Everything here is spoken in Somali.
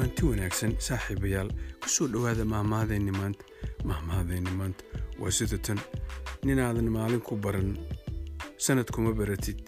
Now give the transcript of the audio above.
kulanti wanaagsan saaxiibayaal ku soo dhowaada mahmahadaynni maanta. Mahmaadeenni maanta waa sida tan ninaadan maalin ku baran sanad kuma baratid.